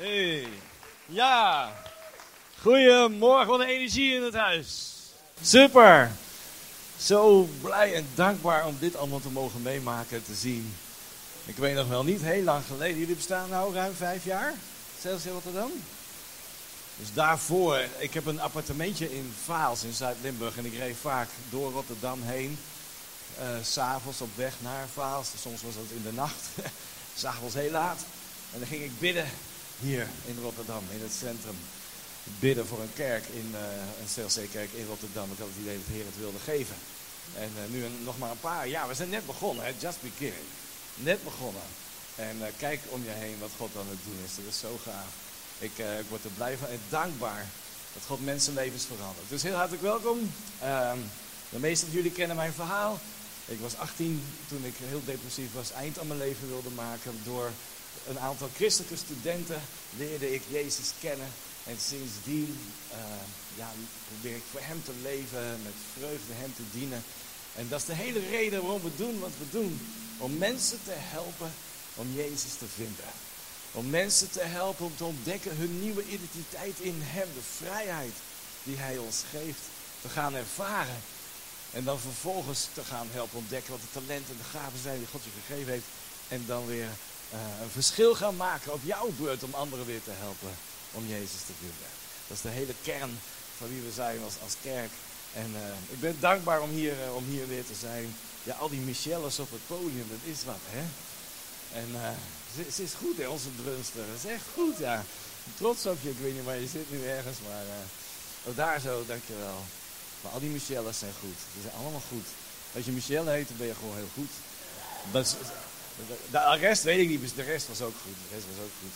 Hey. Ja. Goedemorgen, wat een energie in het huis. Super. Zo blij en dankbaar om dit allemaal te mogen meemaken en te zien. Ik weet nog wel niet, heel lang geleden. Jullie bestaan nou ruim vijf jaar? Zelfs in Rotterdam? Dus daarvoor, ik heb een appartementje in Vaals in Zuid-Limburg. En ik reed vaak door Rotterdam heen. Uh, S'avonds op weg naar Vaals. Soms was dat in de nacht. S'avonds heel laat. En dan ging ik bidden hier in Rotterdam, in het centrum. Bidden voor een kerk, in, uh, een CLC-kerk in Rotterdam. Ik had het idee dat de Heer het wilde geven. En uh, nu nog maar een paar jaar. We zijn net begonnen, hè? just beginning. Net begonnen. En uh, kijk om je heen wat God aan het doen is. Dat is zo gaaf. Ik, ik word er blij van en dankbaar dat God mensenlevens verandert. Dus heel hartelijk welkom. Ehm, de meesten van jullie kennen mijn verhaal. Ik was 18 toen ik heel depressief was, eind aan mijn leven wilde maken. Door een aantal christelijke studenten leerde ik Jezus kennen. En sindsdien uh, ja, probeer ik voor Hem te leven, met vreugde Hem te dienen. En dat is de hele reden waarom we doen wat we doen. Om mensen te helpen om Jezus te vinden. Om mensen te helpen om te ontdekken hun nieuwe identiteit in Hem. De vrijheid die Hij ons geeft te gaan ervaren. En dan vervolgens te gaan helpen ontdekken wat de talenten en de gaven zijn die God je gegeven heeft. En dan weer uh, een verschil gaan maken op jouw beurt om anderen weer te helpen om Jezus te vinden. Dat is de hele kern van wie we zijn als, als kerk. En uh, ik ben dankbaar om hier, uh, om hier weer te zijn. Ja, al die Michelles op het podium, dat is wat, hè? En ze, ze, is goed, hè, onze drumster. Dat is echt goed, ja. Trots op je, ik weet niet waar je zit nu ergens, maar... oh, daar zo, dankjewel. Maar al die Michelles zijn goed. Die zijn allemaal goed. Als je Michelle heet, dan ben je gewoon heel goed. Dat is, de rest weet ik niet, de rest was ook goed. De rest was ook goed.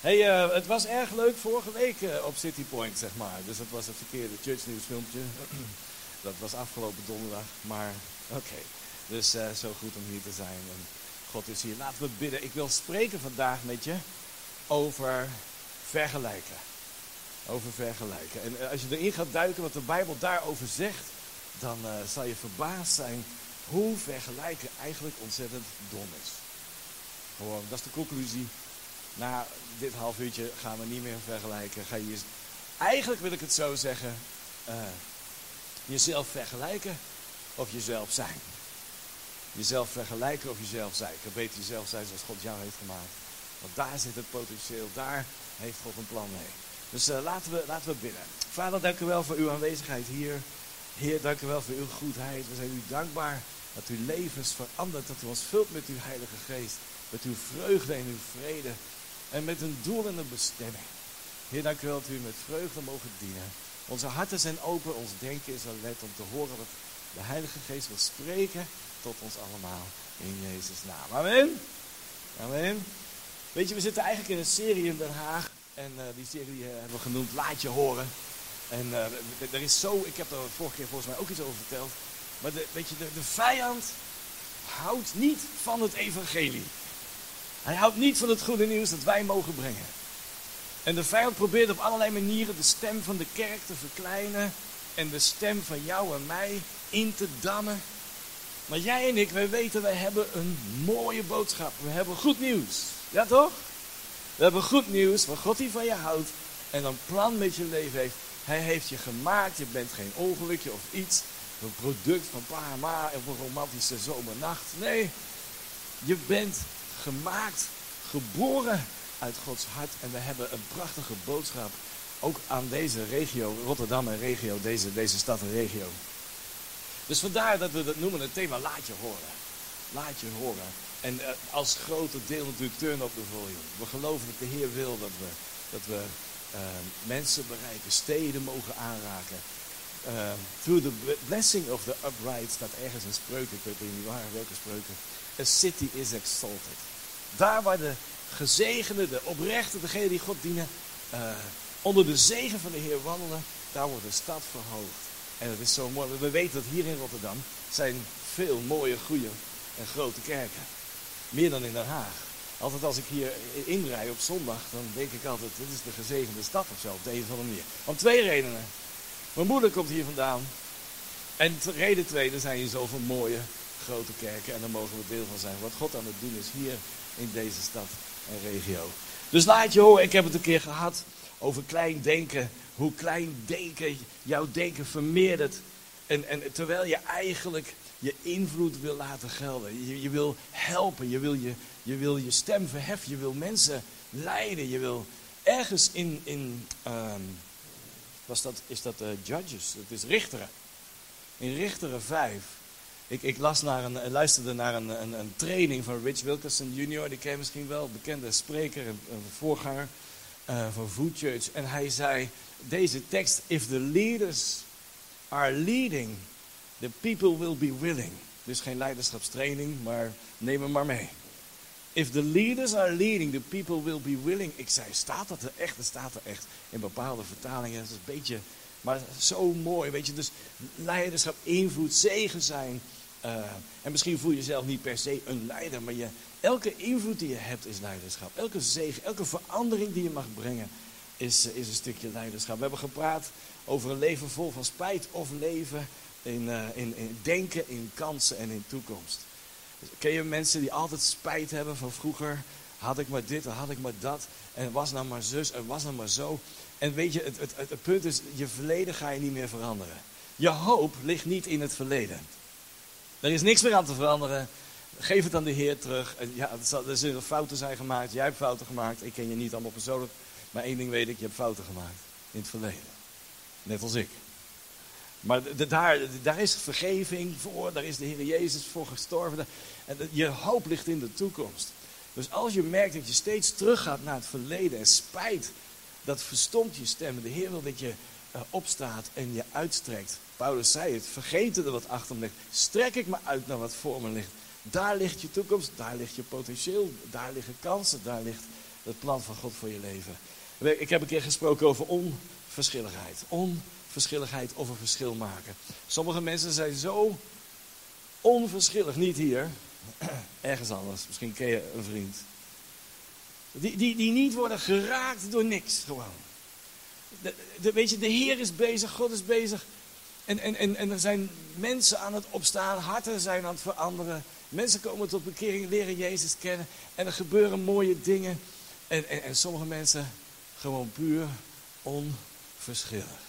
Hey, uh, het was erg leuk vorige week uh, op City Point, zeg maar. Dus dat was het verkeerde Church News filmpje. dat was afgelopen donderdag, maar oké. Dus uh, zo goed om hier te zijn. En God is hier. Laten we bidden. Ik wil spreken vandaag met je over vergelijken. Over vergelijken. En als je erin gaat duiken wat de Bijbel daarover zegt, dan zal je verbaasd zijn hoe vergelijken eigenlijk ontzettend dom is. Gewoon, dat is de conclusie. Na dit half uurtje gaan we niet meer vergelijken. Ga je, eigenlijk wil ik het zo zeggen, uh, jezelf vergelijken of jezelf zijn. Jezelf vergelijken of jezelf zijn. Ik jezelf zijn zoals God jou heeft gemaakt. Want daar zit het potentieel, daar heeft God een plan mee. Dus uh, laten, we, laten we bidden. Vader, dank u wel voor uw aanwezigheid hier. Heer, dank u wel voor uw goedheid. We zijn u dankbaar dat uw levens verandert, dat u ons vult met uw Heilige Geest. Met uw vreugde en uw vrede. En met een doel en een bestemming. Heer, dank u wel dat u met vreugde mogen dienen. Onze harten zijn open, ons denken is alert om te horen wat de Heilige Geest wil spreken tot ons allemaal. In Jezus' naam. Amen. Amen. Weet je, we zitten eigenlijk in een serie in Den Haag. En uh, die serie uh, hebben we genoemd Laat je horen. En uh, er is zo, ik heb er vorige keer volgens mij ook iets over verteld. Maar de, weet je, de, de vijand houdt niet van het evangelie. Hij houdt niet van het goede nieuws dat wij mogen brengen. En de vijand probeert op allerlei manieren de stem van de kerk te verkleinen. En de stem van jou en mij in te dammen. Maar jij en ik, wij weten, wij hebben een mooie boodschap. We hebben goed nieuws. Ja toch? We hebben goed nieuws waar God die van je houdt. En een plan met je leven heeft. Hij heeft je gemaakt. Je bent geen ongelukje of iets een product van pa ma of een romantische zomernacht. Nee, je bent gemaakt, geboren uit Gods hart. En we hebben een prachtige boodschap ook aan deze regio, Rotterdam en regio, deze, deze stad en regio. Dus vandaar dat we dat noemen het thema laat je horen. Laat je horen. En uh, als grote deel natuurlijk turn op de volume. We geloven dat de Heer wil dat we, dat we uh, mensen bereiken, steden mogen aanraken. Uh, through the blessing of the upright staat ergens in spreuken, ik weet niet waar, welke spreuken. A city is exalted. Daar waar de gezegenden, de oprechten, degenen die God dienen, uh, onder de zegen van de Heer wandelen, daar wordt de stad verhoogd. En dat is zo mooi. We weten dat hier in Rotterdam zijn veel mooie, goede en grote kerken. Meer dan in Den Haag. Altijd als ik hier inrij op zondag, dan denk ik altijd, dit is de gezegende stad of zo, op de of andere manier. Om twee redenen. Mijn moeder komt hier vandaan. En reden twee, er zijn hier zoveel mooie grote kerken. En daar mogen we deel van zijn. Wat God aan het doen is hier in deze stad en regio. Dus laat je horen, ik heb het een keer gehad over klein denken. Hoe klein denken jouw denken vermeerdert. En, en terwijl je eigenlijk je invloed wil laten gelden. Je wil helpen, je wil je, je wil je stem verheffen, je wil mensen leiden. Je wil ergens in, in ehm, was dat, is dat uh, Judges, het is Richteren. In Richteren 5. Ik, ik las naar een, luisterde naar een, een, een, training van Rich Wilkerson Jr. Die ken misschien wel, bekende spreker, een, voorganger uh, van Food Church. En hij zei deze tekst, if the leaders are leading, the people will be willing. Dus geen leiderschapstraining, maar neem hem maar mee. If the leaders are leading, the people will be willing. Ik zei, staat dat er echt? Dat staat er echt. In bepaalde vertalingen. Dat is een beetje, maar zo mooi. Weet je, dus leiderschap, invloed, zegen zijn. Uh, en misschien voel je jezelf niet per se een leider, maar je, elke invloed die je hebt is leiderschap. Elke zegen, elke verandering die je mag brengen is, is een stukje leiderschap. We hebben gepraat over een leven vol van spijt of leven in, uh, in, in denken, in kansen en in toekomst. Ken je mensen die altijd spijt hebben van vroeger? Had ik maar dit, had ik maar dat. En was nou maar zus, en was nou maar zo. En weet je, het, het, het, punt is, je verleden ga je niet meer veranderen. Je hoop ligt niet in het verleden. Er is niks meer aan te veranderen. Geef het aan de Heer terug. Ja, er zullen fouten zijn gemaakt. Jij hebt fouten gemaakt. Ik ken je niet allemaal persoonlijk. Maar één ding weet ik, je hebt fouten gemaakt. In het verleden. Net als ik. Maar daar, daar is vergeving voor, daar is de Heer Jezus voor gestorven. En je hoop ligt in de toekomst. Dus als je merkt dat je steeds teruggaat naar het verleden en spijt, dat verstomt je stem. De Heer wil dat je uh, opstaat en je uitstrekt. Paulus zei het, vergeten er wat achter me ligt. Strek ik me uit naar wat voor me ligt. Daar ligt je toekomst, daar ligt je potentieel, daar liggen kansen, daar ligt het plan van God voor je leven. Ik heb een keer gesproken over onverschilligheid. Onverschilligheid verschilligheid of een verschil maken. Sommige mensen zijn zo onverschillig, niet hier, ergens anders. Misschien ken je een vriend. Die, die, die niet worden geraakt door niks, gewoon. Weet je, de Heer is bezig, God is bezig. En, en, en, en er zijn mensen aan het opstaan, harten zijn aan het veranderen. Mensen komen tot bekering, leren Jezus kennen. En er gebeuren mooie dingen. En, en, en sommige mensen gewoon puur onverschillig.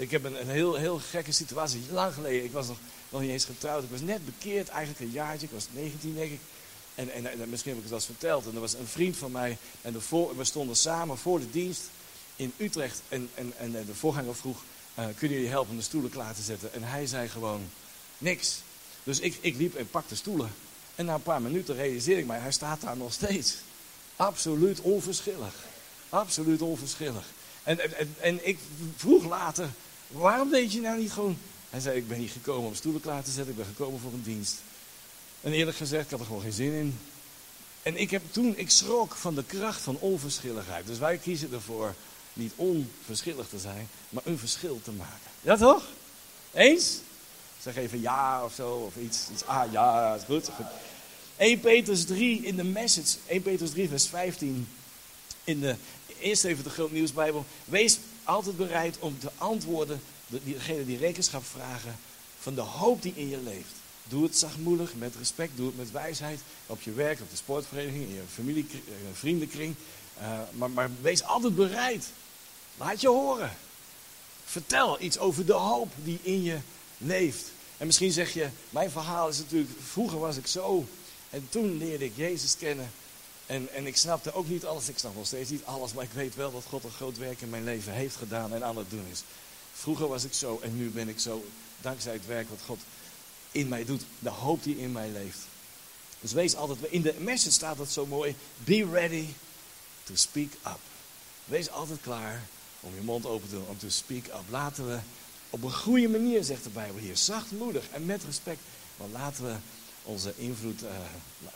Ik heb een, een heel, heel gekke situatie. Lang geleden, ik was nog, nog niet eens getrouwd. Ik was net bekeerd, eigenlijk een jaartje. Ik was 19 denk ik. En, en, en misschien heb ik het wel verteld. En er was een vriend van mij. En we stonden samen voor de dienst in Utrecht. En, en, en de voorganger vroeg, uh, kunnen jullie helpen om de stoelen klaar te zetten? En hij zei gewoon, niks. Dus ik, ik liep en pakte stoelen. En na een paar minuten realiseerde ik mij, hij staat daar nog steeds. Absoluut onverschillig. Absoluut onverschillig. En, en, en ik vroeg later, waarom deed je nou niet gewoon... Hij zei, ik ben niet gekomen om stoelen klaar te zetten, ik ben gekomen voor een dienst. En eerlijk gezegd, ik had er gewoon geen zin in. En ik heb toen, ik schrok van de kracht van onverschilligheid. Dus wij kiezen ervoor niet onverschillig te zijn, maar een verschil te maken. Ja toch? Eens? Zeg even ja of zo, of iets. iets ah ja, is goed, goed. 1 Petrus 3 in de message, 1 Petrus 3 vers 15 in de, eerst even de Groot Nieuwsbijbel. Wees altijd bereid om te antwoorden, diegene die rekenschap vragen, van de hoop die in je leeft. Doe het zachtmoedig, met respect, doe het met wijsheid. Op je werk, op de sportvereniging, in je familie, eh, vriendenkring. Uh, maar, maar wees altijd bereid. Laat je horen. Vertel iets over de hoop die in je leeft. En misschien zeg je, mijn verhaal is natuurlijk, vroeger was ik zo. En toen leerde ik Jezus kennen. En, en ik snapte ook niet alles, ik snap nog steeds niet alles, maar ik weet wel dat God een groot werk in mijn leven heeft gedaan en aan het doen is. Vroeger was ik zo en nu ben ik zo, dankzij het werk wat God in mij doet, de hoop die in mij leeft. Dus wees altijd, in de message staat dat zo mooi, be ready to speak up. Wees altijd klaar om je mond open te doen, om te speak up. Laten we op een goede manier, zegt de Bijbel hier, zachtmoedig en met respect, maar laten we onze invloed uh,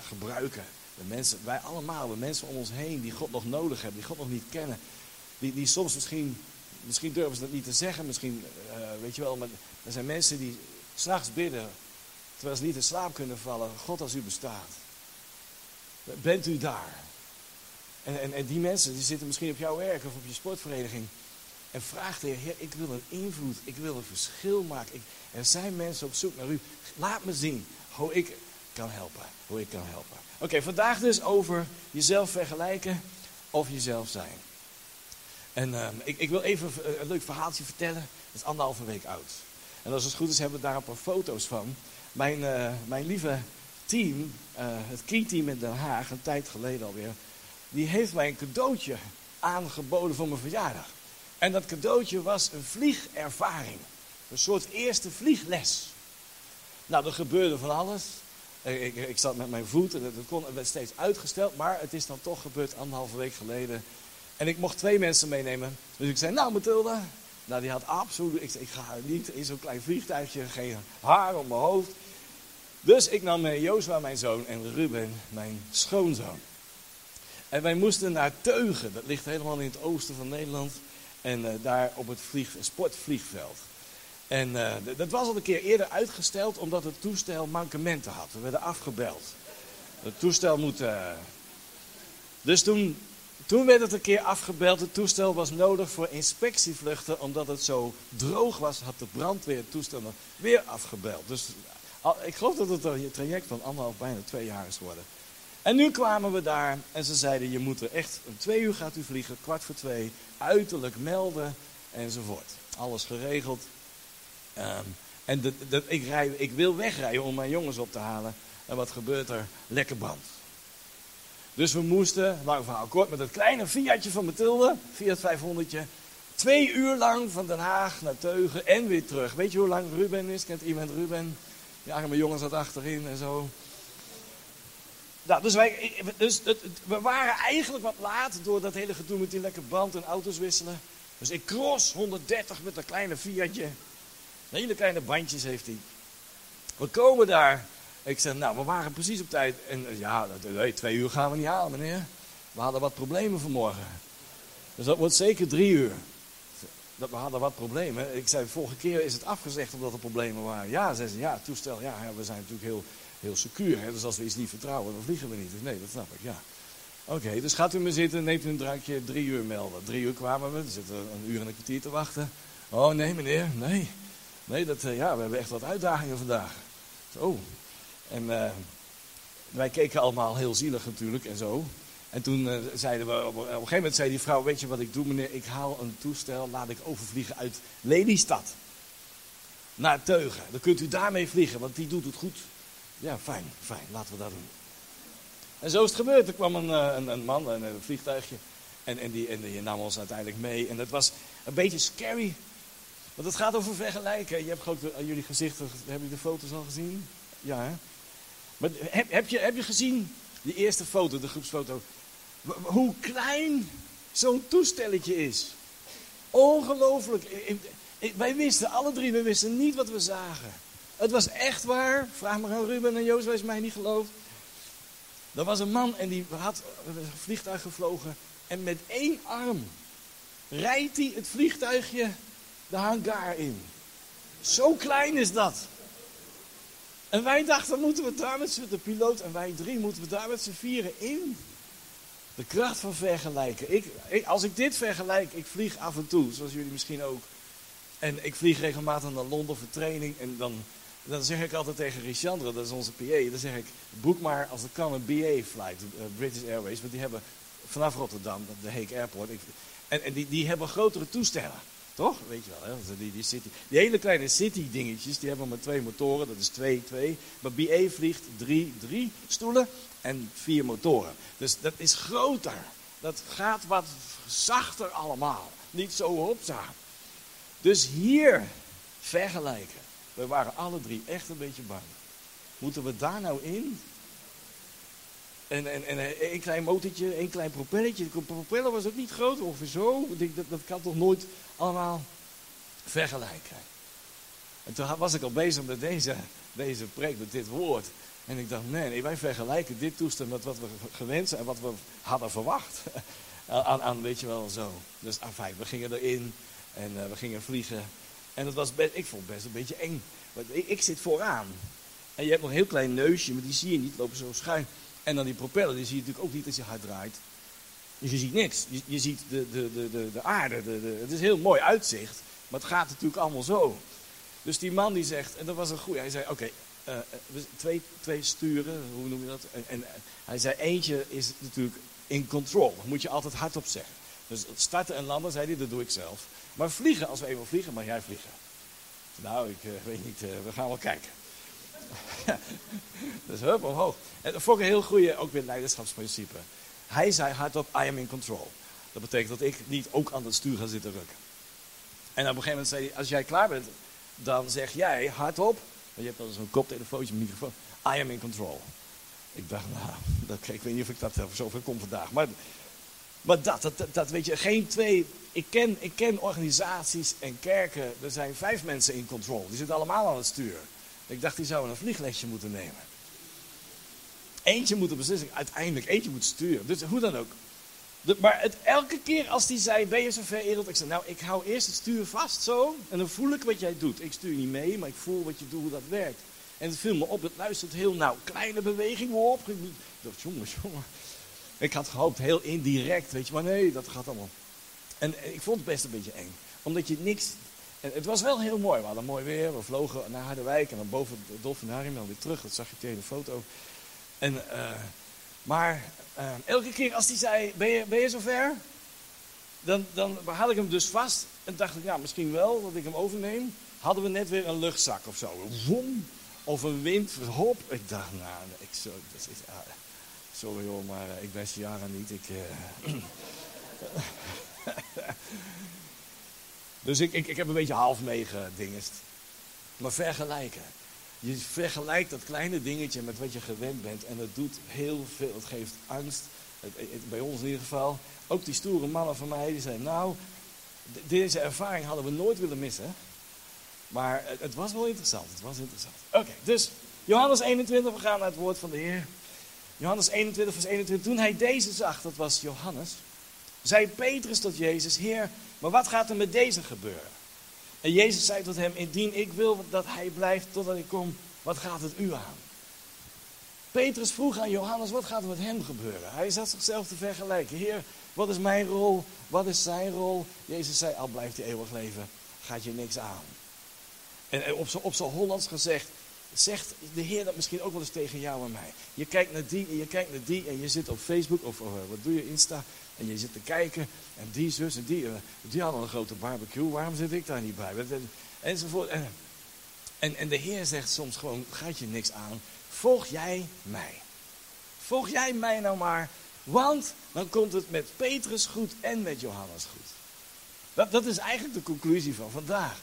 gebruiken de mensen, wij allemaal, de mensen om ons heen die God nog nodig hebben, die God nog niet kennen. Die, die soms misschien, misschien durven ze dat niet te zeggen, misschien, uh, weet je wel, maar er zijn mensen die s'nachts bidden, terwijl ze niet in slaap kunnen vallen. God als u bestaat. Bent u daar? En, en, en die mensen, die zitten misschien op jouw werk of op je sportvereniging. En vraagt de Heer, ik wil een invloed, ik wil een verschil maken. Ik, er zijn mensen op zoek naar u. Laat me zien hoe ik kan helpen. Hoe ik kan helpen. Oké, vandaag dus over jezelf vergelijken of jezelf zijn. En ehm, ik, ik, wil even een leuk verhaaltje vertellen. Dat is anderhalve week oud. En als het goed is, hebben we daar een paar foto's van. Mijn, eh, mijn lieve team, uh, het Key-team in Den Haag, een tijd geleden alweer, die heeft mij een cadeautje aangeboden voor mijn verjaardag. En dat cadeautje was een vliegervaring. Een soort eerste vliegles. Nou, er gebeurde van alles. Ik, ik, zat met mijn voet en het, kon, werd steeds uitgesteld, maar het is dan toch gebeurd anderhalve week geleden. En ik mocht twee mensen meenemen. Dus ik zei, nou Mathilda, nou die had absoluut, ik ik ga niet in zo'n klein vliegtuigje, geen haar op mijn hoofd. Dus ik nam Jozua, mijn zoon, en Ruben, mijn schoonzoon. En wij moesten naar Teugen, dat ligt helemaal in het oosten van Nederland. En uh, daar op het vlieg, sportvliegveld. En uh, dat was al een keer eerder uitgesteld omdat het toestel mankementen had. We werden afgebeld. Het toestel moet. Uh... Dus toen, toen werd het een keer afgebeld. Het toestel was nodig voor inspectievluchten. Omdat het zo droog was, had de brandweer het toestel weer afgebeld. Dus ik geloof dat het een traject van anderhalf, bijna twee jaar is geworden. En nu kwamen we daar en ze zeiden: Je moet er echt om twee uur gaat u vliegen, kwart voor twee, uiterlijk melden enzovoort. Alles geregeld. Um, en de, ik, rij, ik wil wegrijden om mijn jongens op te halen. En wat gebeurt er? Lekker brand. Dus we moesten, lang verhaal kort, met het kleine Fiatje van Mathilde, Fiat 500, twee uur lang van Den Haag naar Teugen en weer terug. Weet je hoe lang Ruben is? Kent iemand Ruben? Ja, mijn jongens zat achterin en zo. Nou, dus, wij, dus we waren eigenlijk wat laat door dat hele gedoe met die lekker band en auto's wisselen. Dus ik cross 130 met een kleine Fiatje. Hele kleine bandjes heeft hij. We komen daar. Ik zeg, nou, we waren precies op tijd. En ja, nee, twee uur gaan we niet halen, meneer. We hadden wat problemen vanmorgen. Dus dat wordt zeker drie uur. Dat we hadden wat problemen. Ik zei, vorige keer is het afgezegd omdat er problemen waren. Ja, zei ze, ja, toestel, ja, we zijn natuurlijk heel, heel secuur. Hè? Dus als we iets niet vertrouwen, dan vliegen we niet. Dus nee, dat snap ik, ja. Oké, dus gaat u maar zitten, neemt u een drankje, drie uur melden. Drie uur kwamen we, zitten een uur en een kwartier te wachten. Oh nee meneer, nee. Nee, dat, uh, ja, we hebben echt wat uitdagingen vandaag. Zo. En uh, wij keken allemaal heel zielig natuurlijk en zo. En toen uh, zeiden we, op, op, een gegeven moment zei die vrouw, weet je wat ik doe meneer? Ik haal een toestel, laat ik overvliegen uit Lelystad. Naar Teugen. Dan kunt u daarmee vliegen, want die doet het goed. Ja, fijn, fijn, laten we dat doen. En zo is het gebeurd. Er kwam een, een, een man, een, een vliegtuigje. En, en, die, en die nam ons uiteindelijk mee. En dat was een beetje scary. Want het gaat over vergelijken. Je hebt ook aan jullie gezichten, hebben jullie de foto's al gezien? Ja, hè? Maar heb, heb, je, heb je gezien, die eerste foto, de groepsfoto, hoe klein zo'n toestelletje is? Ongelooflijk. Wij wisten, alle drie, we wisten niet wat we zagen. Het was echt waar. Vraag maar aan Ruben en Joost, is mij niet geloofd. Er was een man en die had een vliegtuig gevlogen. En met één arm rijdt hij het vliegtuigje de hangar in. Zo klein is dat. En wij dachten, moeten we daar met z'n, de piloot en wij drie, moeten we daar met z'n vieren in? De kracht van vergelijken. Ik, als ik dit vergelijk, ik vlieg af en toe, zoals jullie misschien ook. En ik vlieg regelmatig naar Londen voor training. En dan, dan zeg ik altijd tegen Richandre, dat is onze PA, dan zeg ik, boek maar als het kan een BA-flight, uh, British Airways. Want die hebben vanaf Rotterdam, de Hague Airport. En en die, die hebben grotere toestellen. Toch? Weet je wel, hè? Die, die, city, die hele kleine city dingetjes, die hebben maar twee motoren, dat is 2, 2. Maar BA vliegt 3, 3 stoelen en vier motoren. Dus dat is groter. Dat gaat wat zachter allemaal. Niet zo hopza. Dus hier vergelijken. We waren alle drie echt een beetje bang. Moeten we daar nou in? En, en, en een klein motortje, een klein propelletje. De propeller was ook niet groot, ongeveer zo. Dat, dat kan toch nooit allemaal vergelijken. En toen was ik al bezig met deze, deze preek, met dit woord. En ik dacht, nee, wij vergelijken dit toestand met wat we gewend en wat we hadden verwacht. aan, aan, weet je wel, zo. Dus afijn, we gingen erin en uh, we gingen vliegen. En het was ik vond het best een beetje eng. Want ik, ik, zit vooraan. En je hebt nog een heel klein neusje, maar die zie je niet, lopen zo schuin. En dan die propeller, die zie je natuurlijk ook niet als je hard draait. Dus je ziet niks. Je, je ziet de, de, de, de, de aarde. De, de, het is heel mooi uitzicht. Maar het gaat natuurlijk allemaal zo. Dus die man die zegt, en dat was een goeie. Hij zei, oké, okay, uh, twee, twee sturen, hoe noem je dat? En, en, hij zei, eentje is natuurlijk in control. Moet je altijd hardop zeggen. Dus starten en landen, zei hij, dat doe ik zelf. Maar vliegen, als we even vliegen, mag jij vliegen. Nou, ik weet niet, we gaan wel kijken. dus hup, omhoog. En dat vond ik een heel goede, ook weer leiderschapsprincipe. Hij zei hardop, I am in control. Dat betekent dat ik niet ook aan het stuur ga zitten rukken. En op een gegeven moment zei hij, als jij klaar bent, dan zeg jij hardop, je hebt dan zo'n koptelefoontje, microfoon, I am in control. Ik dacht, nou, dat, ik weet niet of ik dat zoveel kom vandaag. Maar, maar dat, dat, dat, weet je, geen twee. Ik ken, ik ken organisaties en kerken, er zijn vijf mensen in control. Die zitten allemaal aan het stuur. Ik dacht, die zouden een vlieglesje moeten nemen. Eentje moet de beslissing uiteindelijk, eentje moet sturen. Dus hoe dan ook. maar het, elke keer als die zei, ben je zover Ereld? Ik zei, nou, ik hou eerst het stuur vast zo. En dan voel ik wat jij doet. Ik stuur niet mee, maar ik voel wat je doet, hoe dat werkt. En het viel me op, het luistert heel nauw. Kleine bewegingen op. Ik dacht, jongen, jongen. Ik had gehoopt heel indirect, weet je. Maar nee, dat gaat allemaal. En ik vond het best een beetje eng. Omdat je niks... En het was wel heel mooi. We hadden mooi weer. We vlogen naar Harderwijk. En dan boven het Dolfinarium dan weer terug. Dat zag je tegen de foto. En, uh, maar uh, elke keer als hij zei, ben je, ben je zover? Dan, dan had ik hem dus vast. En dacht ik, ja, misschien wel dat ik hem overneem. Hadden we net weer een luchtzak of zo. Woem. Of een wind, hop. Ik dacht, nou, ik zo, is, sorry hoor, maar ik ben Ciara niet. Ik, dus ik, ik, ik heb een beetje half meegedingest. Maar vergelijken. Je vergelijkt dat kleine dingetje met wat je gewend bent. En het doet heel veel. Het geeft angst. Bij ons in ieder geval. Ook die stoere mannen van mij. Die zeiden nou. Deze ervaring hadden we nooit willen missen. Maar het, het was wel interessant. Het was interessant. Oké, dus Johannes 21. We gaan naar het woord van de Heer. Johannes 21 vers 21. Toen hij deze zag. Dat was Johannes. Zei Petrus tot Jezus. Heer, maar wat gaat er met deze gebeuren? En Jezus zei tot hem, indien ik wil dat hij blijft totdat ik kom, wat gaat het u aan? Petrus vroeg aan Johannes, wat gaat er met hem gebeuren? Hij zat zichzelf te vergelijken. Heer, wat is mijn rol? Wat is zijn rol? Jezus zei, al blijft hij eeuwig leven, gaat je niks aan. En op zijn op Hollands gezegd, zegt de Heer dat misschien ook wel eens tegen jou en mij. Je kijkt naar die en je kijkt naar die en je zit op Facebook of, of wat doe je, Insta. En je zit te kijken en die zus en die, eh, die hadden een grote barbecue. Waarom zit ik daar niet bij? Enzovoort. En, en, de Heer zegt soms gewoon, gaat je niks aan. Volg jij mij. Volg jij mij nou maar. Want dan komt het met Petrus goed en met Johannes goed. Dat, dat is eigenlijk de conclusie van vandaag.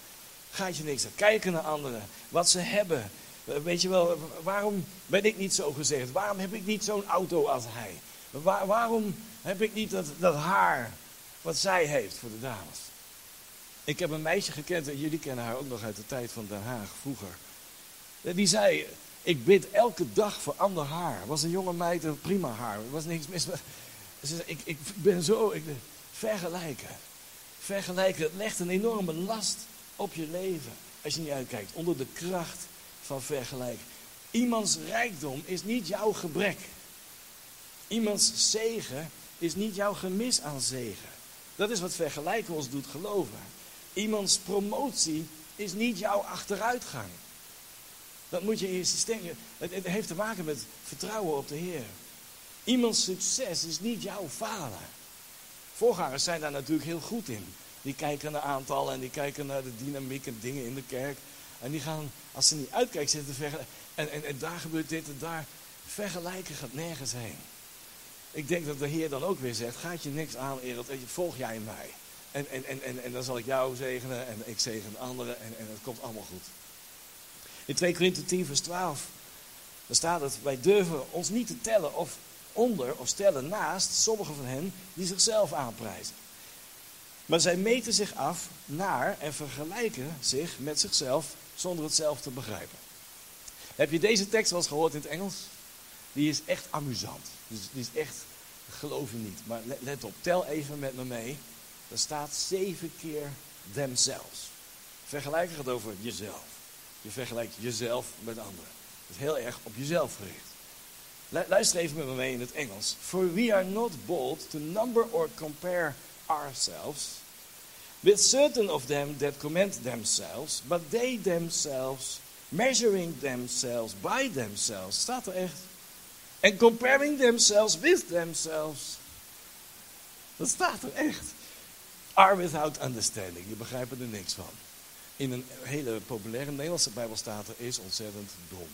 Gaat je niks aan kijken naar anderen. Wat ze hebben. Weet je wel, waarom ben ik niet zo gezegd? Waarom heb ik niet zo'n auto als hij? waarom heb ik niet dat, dat haar wat zij heeft voor de dames? Ik heb een meisje gekend, en jullie kennen haar ook nog uit de tijd van Den Haag, vroeger. Die zei, ik bid elke dag voor ander haar. Was een jonge meid, prima haar. Er was niks mis. Ze zei, ik, ik ben zo, ik, vergelijken. Vergelijken, het legt een enorme last op je leven. Als je niet uitkijkt, onder de kracht van vergelijken. Iemands rijkdom is niet jouw gebrek. Iemands zegen is niet jouw gemis aan zegen. Dat is wat vergelijken ons doet geloven. Iemands promotie is niet jouw achteruitgang. Dat moet je in je systeem. Het, heeft te maken met vertrouwen op de Heer. Iemands succes is niet jouw falen. Voorgangers zijn daar natuurlijk heel goed in. Die kijken naar aantallen en die kijken naar de dynamiek en dingen in de kerk. En die gaan, als ze niet uitkijken, zitten vergelijken. En, en, en daar gebeurt dit en daar. Vergelijken gaat nergens heen. Ik denk dat de Heer dan ook weer zegt, gaat je niks aan, Ereld, volg jij mij. En, en, en, en, en dan zal ik jou zegenen en ik zegen anderen en, en het komt allemaal goed. In 2 Korinther 10 vers 12, daar staat het, wij durven ons niet te tellen of onder of stellen naast sommigen van hen die zichzelf aanprijzen. Maar zij meten zich af naar en vergelijken zich met zichzelf zonder het zelf te begrijpen. Heb je deze tekst wel eens gehoord in het Engels? Die is echt amusant. Dus is echt, geloof je niet. Maar let op, tel even met me mee. Er staat zeven keer themselves. Vergelijken gaat over jezelf. Je vergelijkt jezelf met anderen. Het is heel erg op jezelf gericht. Luister even met me mee in het Engels. For we are not bold to number or compare ourselves with certain of them that commend themselves, but they themselves, measuring themselves by themselves. Staat er echt. And comparing themselves with themselves Dat staat er echt. Are without understanding. Je begrijpt er niks van. In een hele populaire Nederlandse Bijbel staat er is ontzettend dom.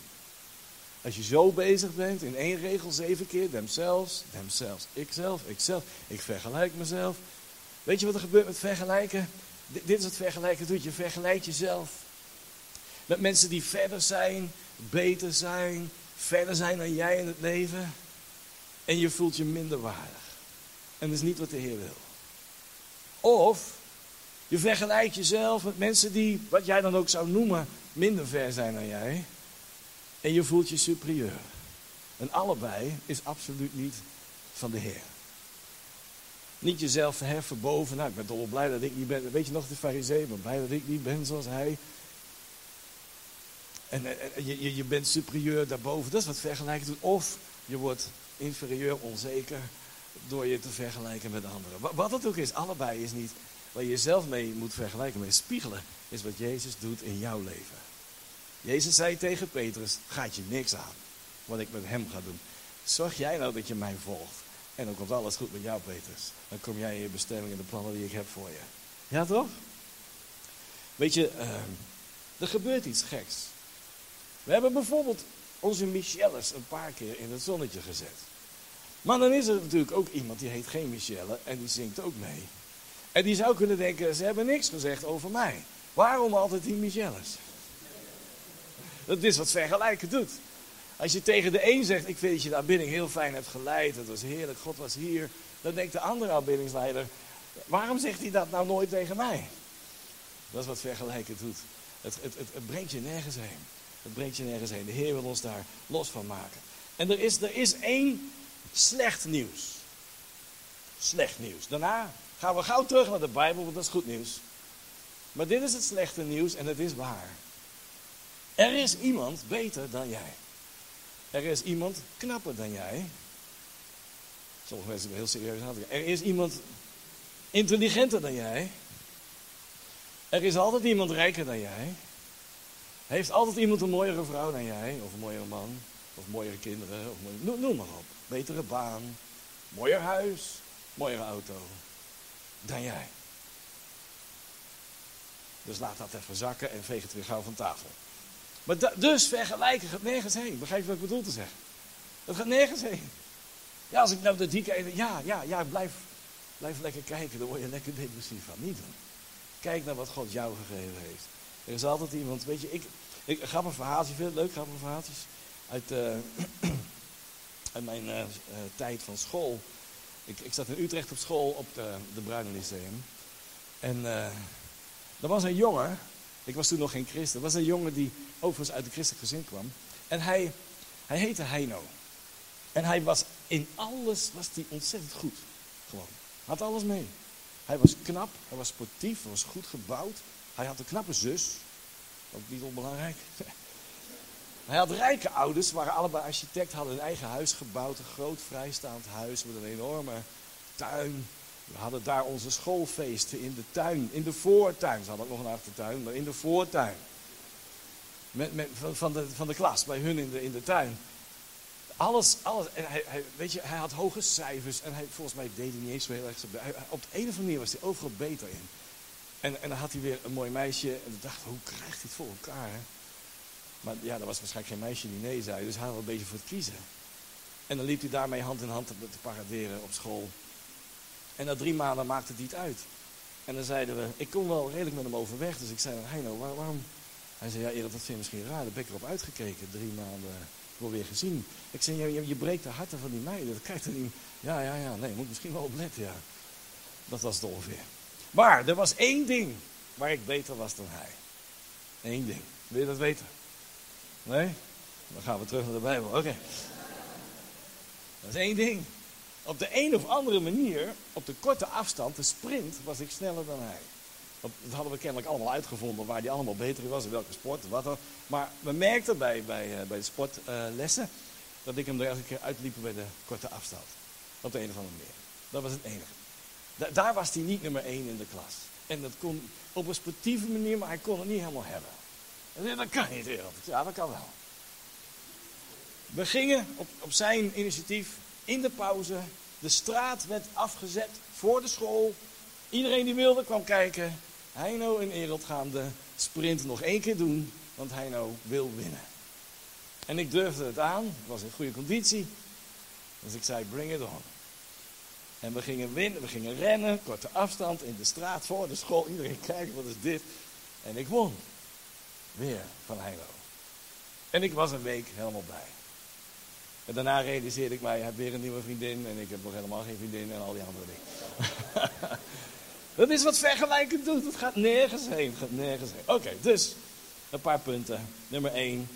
Als je zo bezig bent, in één regel zeven keer, themselves, themselves, ikzelf, ikzelf, ik vergelijk mezelf. Weet je wat er gebeurt met vergelijken? dit is wat vergelijken doet. Je vergelijkt jezelf met mensen die verder zijn, beter zijn, verder zijn dan jij in het leven. En je voelt je minder waardig. En dat is niet wat de Heer wil. Of je vergelijkt jezelf met mensen die, wat jij dan ook zou noemen, minder ver zijn dan jij. En je voelt je superieur. En allebei is absoluut niet van de Heer. Niet jezelf verheffen boven. Nou, ik ben wel blij dat ik niet ben. Weet je nog, de farisee, ik ben blij dat ik niet ben zoals hij. En, je, je, bent superieur daarboven. Dat is wat vergelijken doet. Of je wordt inferieur, onzeker door je te vergelijken met anderen. Wat het ook is, allebei is niet waar je jezelf mee moet vergelijken. Maar spiegelen is wat Jezus doet in jouw leven. Jezus zei tegen Petrus, gaat je niks aan wat ik met hem ga doen. Zorg jij nou dat je mij volgt. En dan komt alles goed met jou, Petrus. Dan kom jij in je bestemming en de plannen die ik heb voor je. Ja, toch? Weet je, uh, er gebeurt iets geks. We hebben bijvoorbeeld onze Michelles een paar keer in het zonnetje gezet. Maar dan is er natuurlijk ook iemand die heet geen Michelle en die zingt ook mee. En die zou kunnen denken, ze hebben niks gezegd over mij. Waarom altijd die Michelles? Dat is wat vergelijken doet. Als je tegen de een zegt, ik vind dat je de aanbidding heel fijn hebt geleid, het was heerlijk, God was hier. Dan denkt de andere aanbiddingsleider, waarom zegt hij dat nou nooit tegen mij? Dat is wat vergelijken doet. Het, het, het, het brengt je nergens heen. Het brengt je nergens heen. De Heer wil ons daar los van maken. En er is, er is één slecht nieuws. Slecht nieuws. Daarna gaan we gauw terug naar de Bijbel, want dat is goed nieuws. Maar dit is het slechte nieuws en het is waar. Er is iemand beter dan jij. Er is iemand knapper dan jij. Sommige mensen zijn heel serieus aan Er is iemand intelligenter dan jij. Er is altijd iemand rijker dan jij. Heeft altijd iemand een mooiere vrouw dan jij, of een mooiere man, of mooiere kinderen, of noem, maar op. Betere baan, mooier huis, mooiere auto dan jij. Dus laat dat even zakken en veeg het weer gauw van tafel. Maar dus vergelijken gaat nergens heen. Begrijp je wat ik bedoel te zeggen? Dat gaat nergens heen. Ja, als ik nou de kijk, ja, ja, ja, blijf, blijf lekker kijken, daar word je lekker depressief van. Niet doen. Kijk naar wat God jou gegeven heeft. Er is altijd iemand, weet je, ik, ik ga een verhaaltje, vind leuk, ga een verhaaltjes? Uit, uh, uit mijn uh, tijd van school. Ik, ik zat in Utrecht op school op de, de Bruine Lyceum. En uh, er was een jongen, ik was toen nog geen christen, was een jongen die overigens uit een christelijk gezin kwam. En hij, hij heette Heino. En hij was in alles was hij ontzettend goed. Gewoon. Had alles mee. Hij was knap, hij was sportief, hij was goed gebouwd. Hij had een knappe zus. Ook niet onbelangrijk. Hij had rijke ouders, waren allebei architect, hadden een eigen huis gebouwd. Een groot vrijstaand huis met een enorme tuin. We hadden daar onze schoolfeesten in de tuin, in de voortuin. Ze hadden ook nog een achtertuin, maar in de voortuin. Met, met, van, de, van de klas, bij hun in de, in de tuin. Alles, alles. En hij, hij, weet je, hij had hoge cijfers en hij, volgens mij deed hij niet eens zo heel erg. Op de een of andere manier was hij overal beter in. En, en dan had hij weer een mooi meisje. En dacht, hoe krijgt hij het voor elkaar? Hè? Maar ja, er was waarschijnlijk geen meisje die nee zei. Dus hij had een beetje voor het kiezen. En dan liep hij daarmee hand in hand te, paraderen op school. En na drie maanden maakte het niet uit. En dan zeiden we, ik kon wel redelijk met hem overweg. Dus ik zei, Heino, waar, waarom? Hij zei, ja Erik, dat vind je misschien raar. Daar ben ik erop uitgekeken. Drie maanden wel weer gezien. Ik zei, je, je breekt de harten van die meiden. Dat krijgt er niet... Ja, ja, ja. Nee, moet misschien wel opletten, ja. Dat was het ongeveer. Maar er was één ding waar ik beter was dan hij. Eén ding. Wil je dat weten? Nee? Dan gaan we terug naar de Bijbel. Oké. Dat is één ding. Op de een of andere manier, op de korte afstand, de sprint, was ik sneller dan hij. Dat hadden we kennelijk allemaal uitgevonden waar hij allemaal beter in was, in welke sport, wat dan. Maar we merkten bij, bij, eh, bij de sportlessen dat ik hem er elke keer uitliep bij de korte afstand. Op de een of andere manier. Dat was het enige daar was hij niet nummer 1 in de klas. En dat kon op een sportieve manier, maar hij kon het niet helemaal hebben. En dat kan niet, wereld. Ja, dat kan wel. We gingen op, op zijn initiatief in de pauze De straat werd afgezet voor de school. Iedereen die wilde kwam kijken. Heino en Ereld gaan de sprint nog één keer doen, want Heino wil winnen. En ik durfde het aan, ik was in goede conditie. Dus ik zei, bring it on. En we gingen winnen, we gingen rennen, korte afstand in de straat voor de school. Iedereen kijkt, wat is dit? En ik won. Weer van Heino. En ik was een week helemaal blij. En daarna realiseerde ik mij, ik heb weer een nieuwe vriendin en ik heb nog helemaal geen vriendin en al die andere dingen. dat is wat vergelijken doet. Het gaat nergens heen. Het gaat nergens heen. Oké, dus een paar punten. Nummer 1.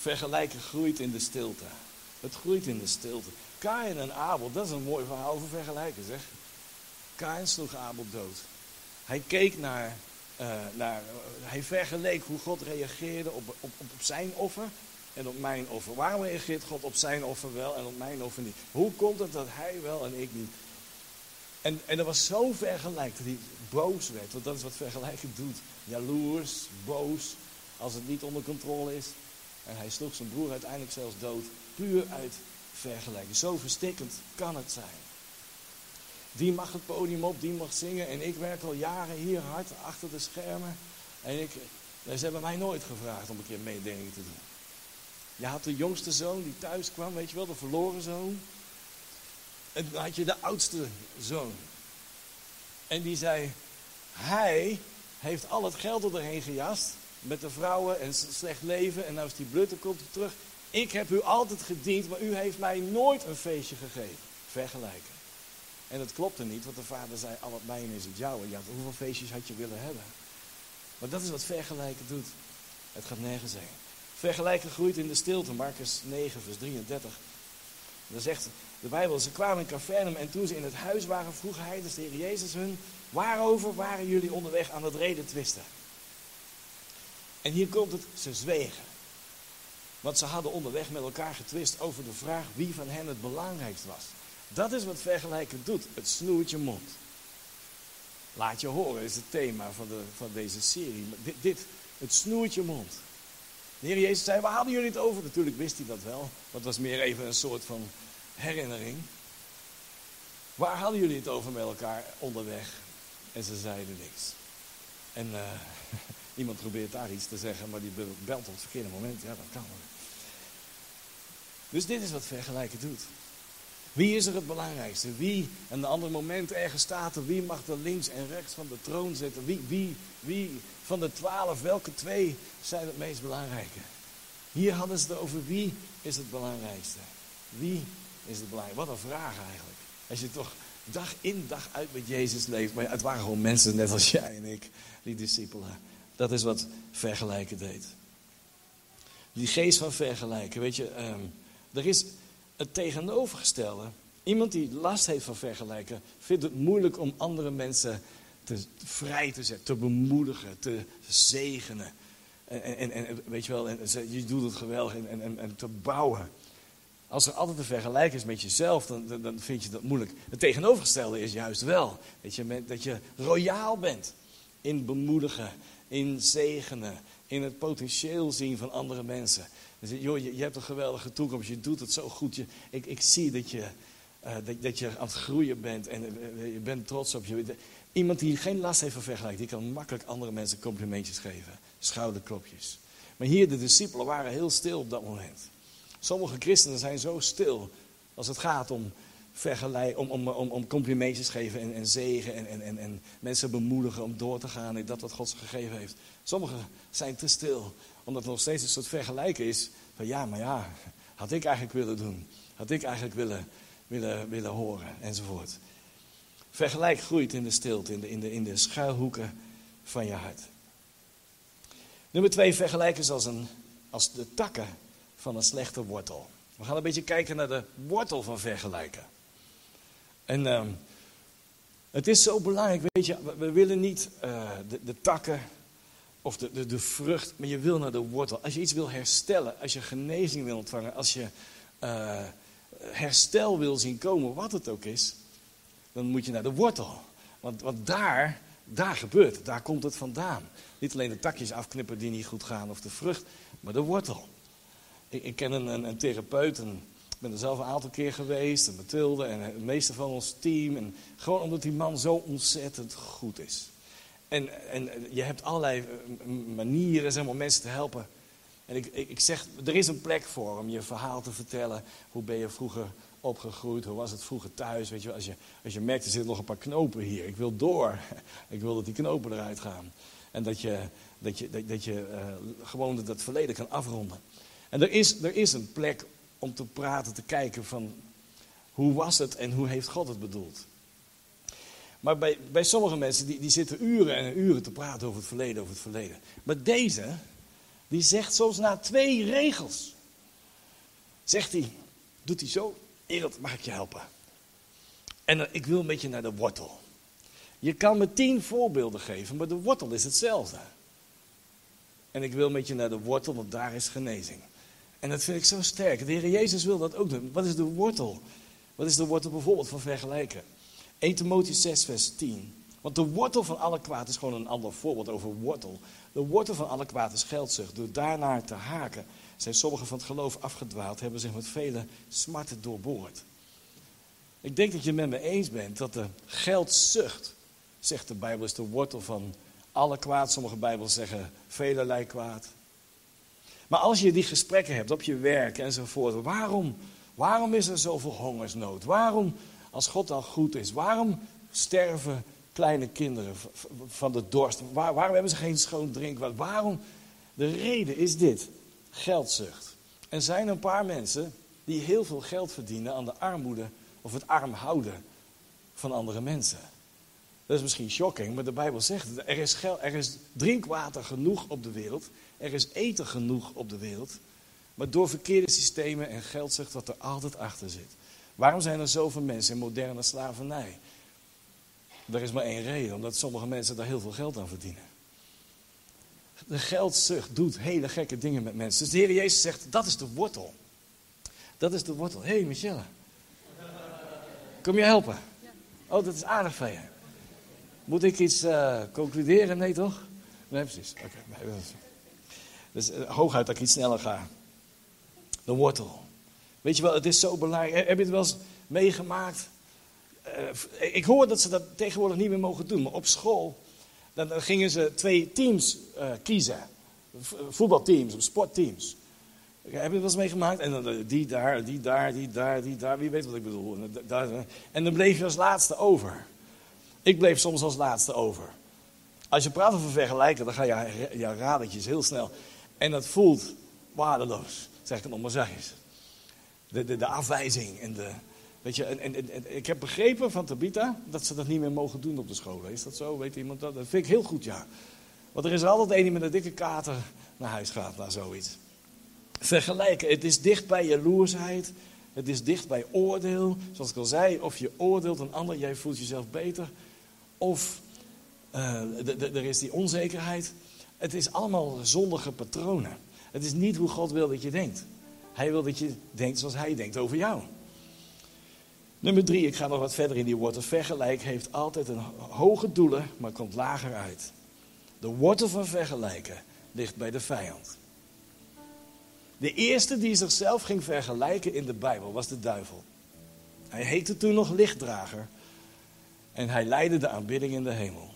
Vergelijken groeit in de stilte. Het groeit in de stilte. Kain en Abel, dat is een mooi verhaal over vergelijken zeg. Kain sloeg Abel dood. Hij keek naar, uh, naar hij vergeleek hoe God reageerde op, op, op zijn offer en op mijn offer. Waarom reageert God op zijn offer wel en op mijn offer niet? Hoe komt het dat hij wel en ik niet? En, en dat was zo vergelijk dat hij boos werd, want dat is wat vergelijken doet. Jaloers, boos, als het niet onder controle is. En hij sloeg zijn broer uiteindelijk zelfs dood, puur uit vergelijken. Zo verstikkend kan het zijn. Die mag het podium op, die mag zingen. En ik werk al jaren hier hard achter de schermen. En ik, ze hebben mij nooit gevraagd om een keer meedenken te doen. Je had de jongste zoon die thuis kwam, weet je wel, de verloren zoon. En dan had je de oudste zoon. En die zei, hij heeft al het geld erheen gejast. Met de vrouwen en slecht leven. En nou is die blutte, komt hij terug. Ik heb u altijd gediend, maar u heeft mij nooit een feestje gegeven. Vergelijken. En dat klopte niet, want de vader zei, al wat mijne is het jouwe. Ja, hoeveel feestjes had je willen hebben? Maar dat is wat vergelijken doet. Het gaat nergens heen. Vergelijken groeit in de stilte. Marcus 9, vers 33. Dan zegt de Bijbel, ze kwamen in Cavernum en toen ze in het huis waren, vroeg hij, dus de Heer Jezus hun, waarover waren jullie onderweg aan het reden twisten? En hier komt het, ze zwegen. Want ze hadden onderweg met elkaar getwist over de vraag wie van hen het belangrijkst was. Dat is wat vergelijken doet. Het snoert je mond. Laat je horen is het thema van, de, van deze serie. Dit, het snoert je mond. De Heer Jezus zei, waar hadden jullie het over? Natuurlijk wist hij dat wel. Maar was meer even een soort van herinnering. Waar hadden jullie het over met elkaar onderweg? En ze zeiden niks. En uh, iemand probeert daar iets te zeggen, maar die belt op het verkeerde moment. Ja, dat kan. Dus dit is wat vergelijken doet. Wie is er het belangrijkste? Wie, en een ander moment ergens staat er, wie mag er links en rechts van de troon zitten? Wie, wie, wie van de twaalf, welke twee zijn het meest belangrijke? Hier hadden ze het over wie is het belangrijkste? Wie is het belangrijkste? Wat een vraag eigenlijk. Als je toch dag in dag uit met Jezus leeft. Maar het waren gewoon mensen net als jij en ik, die discipelen. Dat is wat vergelijken deed. Die geest van vergelijken, weet je, um, er is het tegenovergestelde. Iemand die last heeft van vergelijken, vindt het moeilijk om andere mensen te, vrij te zetten, te bemoedigen, te zegenen. En, en, en weet je wel, en, je doet het geweldig en, en, te bouwen. Als er altijd een vergelijking is met jezelf, dan, dan, vind je dat moeilijk. Het tegenovergestelde is juist wel dat je, dat je royaal bent in bemoedigen, in zegenen, in het potentieel zien van andere mensen. Dus, joh, je, je, hebt een geweldige toekomst, je doet het zo goed. Je, ik, ik zie dat je, uh, dat, dat, je aan het groeien bent en uh, je bent trots op je. Iemand die geen last heeft van vergelijking, die kan makkelijk andere mensen complimentjes geven. Schouderklopjes. Maar hier, de discipelen waren heel stil op dat moment. Sommige christenen zijn zo stil als het gaat om, vergelijk, om, om, om, om complimentjes geven en, en zegen en, en, en, en mensen bemoedigen om door te gaan in dat wat God ze gegeven heeft. Sommigen zijn te stil, omdat er nog steeds een soort vergelijken is van ja, maar ja, had ik eigenlijk willen doen. Had ik eigenlijk willen, willen, willen horen enzovoort. Vergelijk groeit in de stilte, in de, in de, in de schuilhoeken van je hart. Nummer twee, vergelijken als, een, als de takken van een slechte wortel. We gaan een beetje kijken naar de wortel van vergelijken. En uh, het is zo belangrijk, weet je, we willen niet uh, de, de, takken of de, de, de, vrucht, maar je wil naar de wortel. Als je iets wil herstellen, als je genezing wil ontvangen, als je uh, herstel wil zien komen, wat het ook is, dan moet je naar de wortel. Want, want daar, daar gebeurt daar komt het vandaan. Niet alleen de takjes afknippen die niet goed gaan of de vrucht, maar de wortel. Ik, ik ken een, een, een therapeut, Ik ben er zelf een aantal keer geweest, en Mathilde en het meeste van ons team. En gewoon omdat die man zo ontzettend goed is. En, en je hebt allerlei eh, manieren om mensen te helpen. En ik, ik, ik zeg, er is een plek voor om je verhaal te vertellen. Hoe ben je vroeger opgegroeid? Hoe was het vroeger thuis? Weet je, als, je, als je merkt, er zitten nog een paar knopen hier. Ik wil door. Ik wil dat die knopen eruit gaan. En dat je, dat je, dat, dat je uh, gewoon dat verleden kan afronden. En er is, er is een plek om te praten, te kijken van hoe was het en hoe heeft God het bedoeld. Maar bij, bij sommige mensen, die, die zitten uren en uren te praten over het verleden, over het verleden. Maar deze, die zegt soms na twee regels, zegt hij, doet hij zo, Ereld, mag ik je helpen? En ik wil een beetje naar de wortel. Je kan me tien voorbeelden geven, maar de wortel is hetzelfde. En ik wil met je naar de wortel, want daar is genezing. En dat vind ik zo sterk. De Heer Jezus wil dat ook doen. Wat is de wortel? Wat is de wortel bijvoorbeeld van vergelijken? 1 Timotheüs 6, vers 10. Want de wortel van alle kwaad is gewoon een ander voorbeeld over wortel. De wortel van alle kwaad is geldzucht. Door daarnaar te haken zijn sommigen van het geloof afgedwaald, hebben zich met vele smarten doorboord. Ik denk dat je met me eens bent dat de geldzucht, zegt de Bijbel, is de wortel van alle kwaad. Sommige Bijbels zeggen velerlei kwaad. Maar als je die gesprekken hebt op je werk enzovoort, waarom, waarom is er zoveel hongersnood? Waarom, als God al goed is, waarom sterven kleine kinderen van de dorst? waarom hebben ze geen schoon drinkwater? Waarom? De reden is dit: geldzucht. Er zijn een paar mensen die heel veel geld verdienen aan de armoede of het arm houden van andere mensen. Dat is misschien shocking, maar de Bijbel zegt: er is, geld, er is drinkwater genoeg op de wereld. Er is eten genoeg op de wereld. Maar door verkeerde systemen en geldzucht wat er altijd achter zit. Waarom zijn er zoveel mensen in moderne slavernij? Er is maar één reden, omdat sommige mensen daar heel veel geld aan verdienen. De geldzucht doet hele gekke dingen met mensen. Dus de Heer Jezus zegt, dat is de wortel. Dat is de wortel. Hé hey, Michelle. Kom je helpen? Oh, dat is aardig van je. Moet ik iets uh, concluderen? Nee, toch? Nee, precies. Oké. Dus hooguit dat ik iets sneller ga. De wortel. Weet je wel, het is zo belangrijk. Heb je het wel eens meegemaakt? Uh, ik hoor dat ze dat tegenwoordig niet meer mogen doen. Maar op school, dan, gingen ze twee teams kiezen. Voetbalteams of sportteams. Heb je het wel eens meegemaakt? En dan die daar, die daar, die daar, die daar. Wie weet wat ik bedoel. En dan bleef je als laatste over. Ik bleef soms als laatste over. Als je praat over vergelijken, dan ga je, je radertjes heel snel. En dat voelt waardeloos, zeg ik het nog maar zachtjes. De, de, de afwijzing en de... Weet je, en, en, en, ik heb begrepen van Tabita dat ze dat niet meer mogen doen op de scholen. Is dat zo? Weet iemand dat? Dat vind ik heel goed, ja. Want er is altijd een die met een dikke kater naar huis gaat, naar zoiets. Vergelijken, het is dicht bij jaloersheid. Het is dicht bij oordeel. Zoals ik al zei, of je oordeelt een ander, jij voelt jezelf beter. Of uh, er is die onzekerheid. Het is allemaal zondige patronen. Het is niet hoe God wil dat je denkt. Hij wil dat je denkt zoals hij denkt over jou. Nummer drie, ik ga nog wat verder in die wortel. Vergelijk heeft altijd een hoge doelen, maar komt lager uit. De wortel van vergelijken ligt bij de vijand. De eerste die zichzelf ging vergelijken in de Bijbel was de duivel. Hij heette toen nog lichtdrager en hij leidde de aanbidding in de hemel.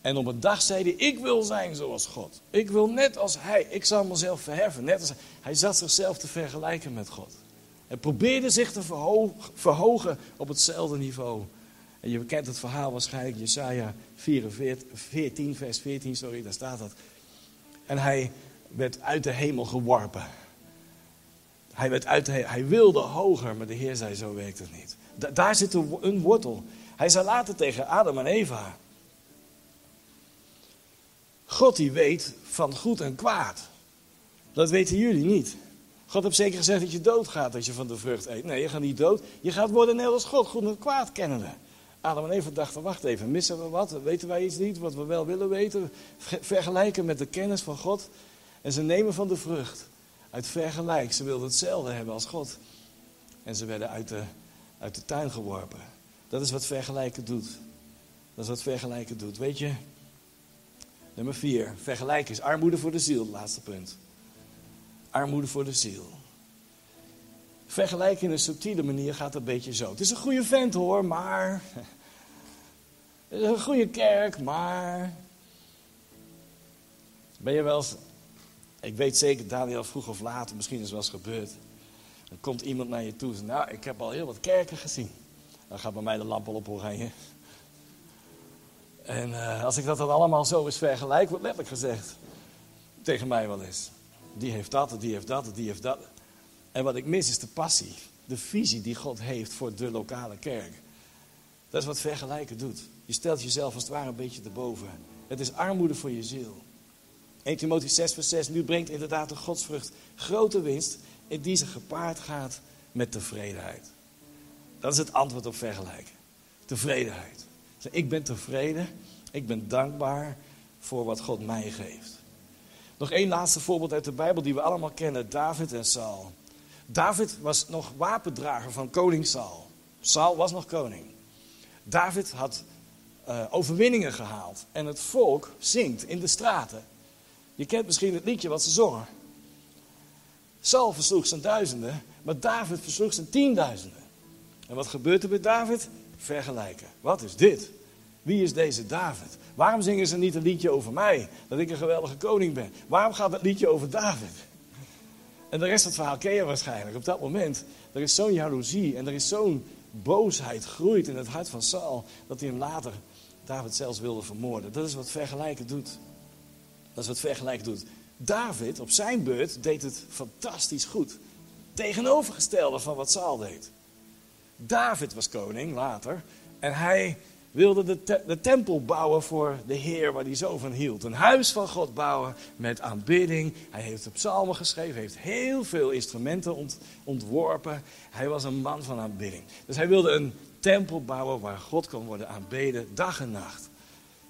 En op een dag zei hij, ik wil zijn zoals God. Ik wil net als hij. Ik zal mezelf verheffen. Net als hij. zat zichzelf te vergelijken met God. Hij probeerde zich te verhogen op hetzelfde niveau. En je kent het verhaal waarschijnlijk, Jesaja 14, vers 14, sorry, daar staat dat. En hij werd uit de hemel geworpen. Hij, werd uit hij wilde hoger, maar de Heer zei, zo werkt het niet. Daar zit een wortel. Hij zei later tegen Adam en Eva, God die weet van goed en kwaad. Dat weten jullie niet. God heeft zeker gezegd dat je doodgaat als je van de vrucht eet. Nee, je gaat niet dood. Je gaat worden net als God, goed en kwaad kennende. Adam en Eva dachten, wacht even, missen we wat? Weten wij iets niet wat we wel willen weten? Vergelijken met de kennis van God. En ze nemen van de vrucht. Uit vergelijk. Ze wilden hetzelfde hebben als God. En ze werden uit de, uit de tuin geworpen. Dat is wat vergelijken doet. Dat is wat vergelijken doet. Weet je, Nummer vier, vergelijk is armoede voor de ziel, laatste punt. Armoede voor de ziel. Vergelijken in een subtiele manier gaat een beetje zo. Het is een goede vent hoor, maar. Het is een goede kerk, maar. Ben je wel. Ik weet zeker, Daniel vroeg of later, misschien is wel eens gebeurd. Dan komt iemand naar je toe en zegt: Nou, ik heb al heel wat kerken gezien. Dan gaat bij mij de lamp al op oranje. En uh, als ik dat dan allemaal zo eens vergelijk, wordt letterlijk gezegd tegen mij wel eens. Die heeft dat, die heeft dat, die heeft dat. En wat ik mis is de passie, de visie die God heeft voor de lokale kerk. Dat is wat vergelijken doet. Je stelt jezelf als het ware een beetje erboven. Het is armoede voor je ziel. 1 Timotheüs 6 vers 6, nu brengt inderdaad de godsvrucht grote winst, in die ze gepaard gaat met tevredenheid. Dat is het antwoord op vergelijken. Tevredenheid. Ik ben tevreden, ik ben dankbaar voor wat God mij geeft. Nog één laatste voorbeeld uit de Bijbel die we allemaal kennen: David en Saul. David was nog wapendrager van koning Saul. Saul was nog koning. David had uh, overwinningen gehaald en het volk zingt in de straten. Je kent misschien het liedje wat ze zongen. Saul versloeg zijn duizenden, maar David versloeg zijn tienduizenden. En wat gebeurt er met David? Vergelijken. Wat is dit? Wie is deze David? Waarom zingen ze niet een liedje over mij? Dat ik een geweldige koning ben. Waarom gaat het liedje over David? En de rest van het verhaal ken je waarschijnlijk. Op dat moment, er is zo'n jaloezie en er is zo'n boosheid groeit in het hart van Saul, dat hij hem later, David zelfs wilde vermoorden. Dat is wat vergelijken doet. Dat is wat vergelijken doet. David, op zijn beurt, deed het fantastisch goed. Tegenovergestelde van wat Saul deed. David was koning later en hij wilde de, de, tempel bouwen voor de Heer waar hij zo van hield. Een huis van God bouwen met aanbidding. Hij heeft de psalmen geschreven, heeft heel veel instrumenten ont, ontworpen. Hij was een man van aanbidding. Dus hij wilde een tempel bouwen waar God kon worden aanbeden dag en nacht.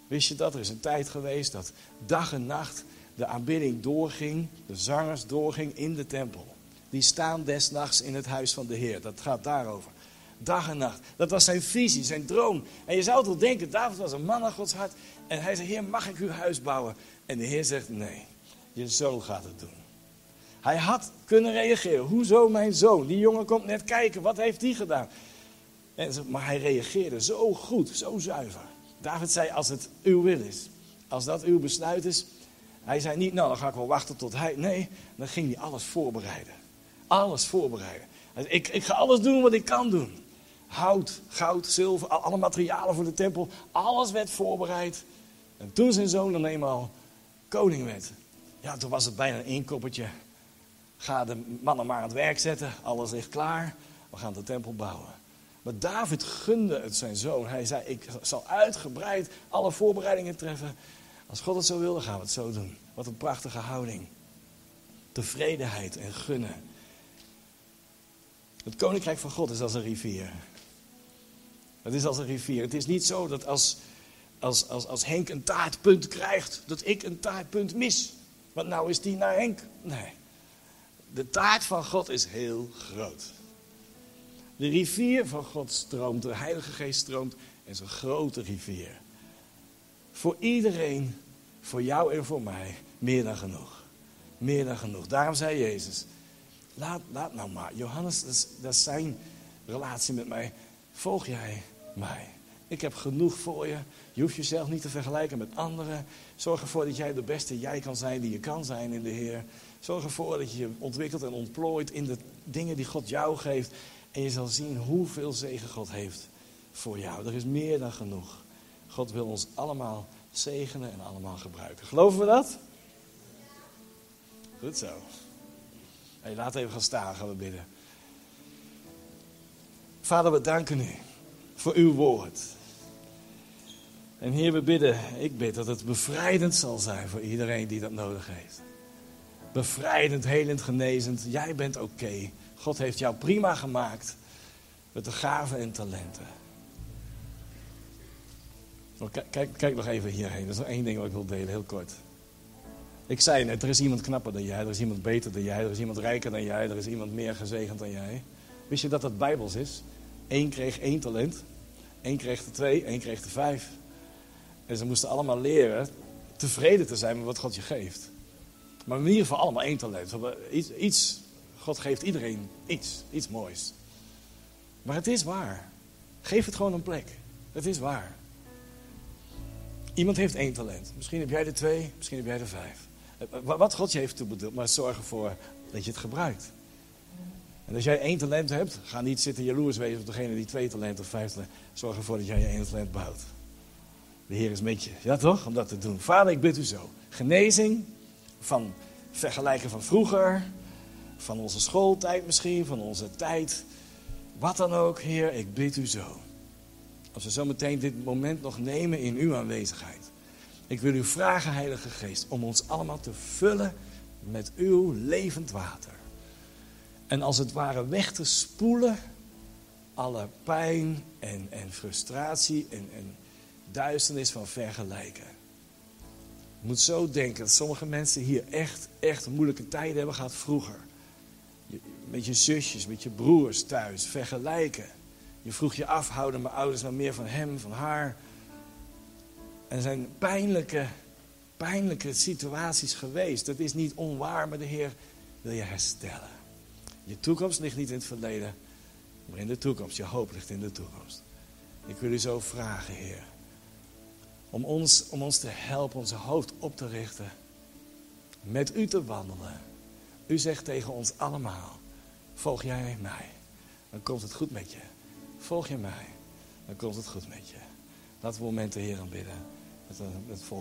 Wist je dat? Er is een tijd geweest dat dag en nacht de aanbidding doorging, de zangers doorging in de tempel. Die staan desnachts in het huis van de Heer. Dat gaat daarover. Dag en nacht. Dat was zijn visie, zijn droom. En je zou toch denken, David was een man naar Gods hart. En hij zei, Heer, mag ik uw huis bouwen? En de Heer zegt, nee, je zoon gaat het doen. Hij had kunnen reageren. Hoezo mijn zoon? Die jongen komt net kijken, wat heeft hij gedaan? En, maar hij reageerde zo goed, zo zuiver. David zei, als het uw wil is, als dat uw besluit is. Hij zei niet, nou dan ga ik wel wachten tot hij. Nee, dan ging hij alles voorbereiden. Alles voorbereiden. Ik, ik ga alles doen wat ik kan doen hout, goud, zilver, alle materialen voor de tempel. Alles werd voorbereid. En toen zijn zoon dan eenmaal koning werd, ja, toen was het bijna een inkoppertje. Ga de mannen maar aan het werk zetten, alles ligt klaar, we gaan de tempel bouwen. Maar David gunde het zijn zoon. Hij zei, ik zal uitgebreid alle voorbereidingen treffen. Als God het zo wil, dan gaan we het zo doen. Wat een prachtige houding. Tevredenheid en gunnen. Het koninkrijk van God is als een rivier. Het is als een rivier. Het is niet zo dat als, als, als, als Henk een taartpunt krijgt, dat ik een taartpunt mis. Want nou is die naar Henk. Nee. De taart van God is heel groot. De rivier van God stroomt, de Heilige Geest stroomt, is een grote rivier. Voor iedereen, voor jou en voor mij, meer dan genoeg. Meer dan genoeg. Daarom zei Jezus, laat, laat nou maar. Johannes, dat is, dat is zijn relatie met mij. Volg jij mij. Ik heb genoeg voor je. Je hoeft jezelf niet te vergelijken met anderen. Zorg ervoor dat jij de beste jij kan zijn die je kan zijn in de Heer. Zorg ervoor dat je je ontwikkelt en ontplooit in de dingen die God jou geeft. En je zal zien hoeveel zegen God heeft voor jou. Er is meer dan genoeg. God wil ons allemaal zegenen en allemaal gebruiken. Geloven we dat? Goed zo. Hey, laat even gaan staan, gaan we bidden. Vader, we danken u voor uw woord. En Heer, we bidden, ik bid dat het bevrijdend zal zijn voor iedereen die dat nodig heeft. Bevrijdend, helend, genezend. Jij bent oké. God heeft jou prima gemaakt met de gaven en talenten. Kijk, kijk nog even hierheen. Dat is nog één ding wat ik wil delen, heel kort. Ik zei net, er is iemand knapper dan jij, er is iemand beter dan jij, er is iemand rijker dan jij, er is iemand meer gezegend dan jij. Wist je dat dat bijbels is? Eén kreeg één talent, één kreeg er twee, één kreeg er vijf. En ze moesten allemaal leren tevreden te zijn met wat God je geeft. Maar in ieder geval allemaal één talent. Iets, iets God geeft iedereen iets, iets moois. Maar het is waar. Geef het gewoon een plek. Het is waar. Iemand heeft één talent. Misschien heb jij er twee, misschien heb jij er vijf. Wat God je heeft toebedeeld, maar zorg ervoor dat je het gebruikt. En als jij één talent hebt, ga niet zitten jaloers wezen op degene die twee talenten of vijf talenten. Zorg ervoor dat jij je één talent bouwt. De Heer is met je. Ja toch? Om dat te doen. Vader, ik bid u zo. Genezing van vergelijken van vroeger. Van onze schooltijd misschien, van onze tijd. Wat dan ook, Heer, ik bid u zo. Als we zo meteen dit moment nog nemen in uw aanwezigheid. Ik wil u vragen, Heilige Geest, om ons allemaal te vullen met uw levend water. En als het ware weg te spoelen alle pijn en, en frustratie en, en duisternis van vergelijken. Je moet zo denken dat sommige mensen hier echt, echt moeilijke tijden hebben gehad vroeger. Met je zusjes, met je broers thuis, vergelijken. Je vroeg je af, houden mijn ouders nou meer van hem, van haar? En er zijn pijnlijke, pijnlijke situaties geweest. Dat is niet onwaar, maar de Heer wil je herstellen. Je toekomst ligt niet in het verleden, maar in de toekomst. Je hoop ligt in de toekomst. Ik wil u zo vragen, Heer. Om ons, om ons te helpen onze hoofd op te richten. Met u te wandelen. U zegt tegen ons allemaal: Volg jij mij, dan komt het goed met je. Volg je mij, dan komt het goed met je. Laten we moment de Heer aanbidden. Met, met volgende.